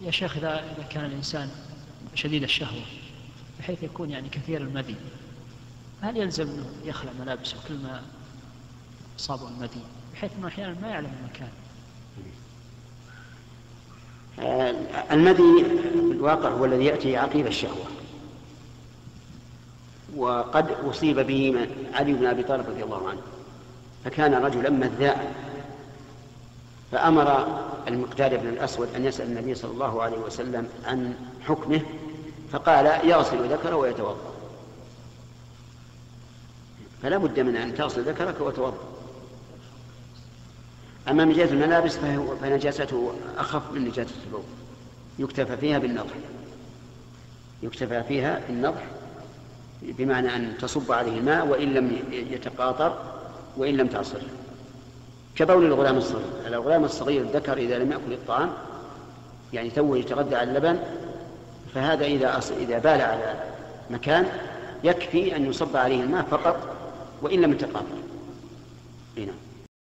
يا شيخ إذا كان الإنسان شديد الشهوة بحيث يكون يعني كثير المدي هل يلزم أنه يخلع ملابسه كل ما أصابه المدي؟ بحيث أنه أحيانا ما يعلم المكان. آه، المدي في الواقع هو الذي يأتي عقيب الشهوة. وقد أصيب به علي بن أبي طالب رضي الله عنه فكان رجلا مذاء فأمر المقداد بن الأسود أن يسأل النبي صلى الله عليه وسلم عن حكمه فقال يغسل ذكره ويتوضأ. فلا بد من أن تغسل ذكرك وتوضأ. أما من جهة الملابس فنجاسته أخف من نجاسة الثوب يكتفى فيها بالنضح. يكتفى فيها بالنضح بمعنى أن تصب عليه الماء وإن لم يتقاطر وإن لم تعصر. كبول الغلام الصغير. الغلام الصغير الذكر إذا لم يأكل الطعام يعني توه يتغذى على اللبن فهذا إذا أص... إذا بال على مكان يكفي أن يصب عليه الماء فقط وإن لم يتقاطر نعم.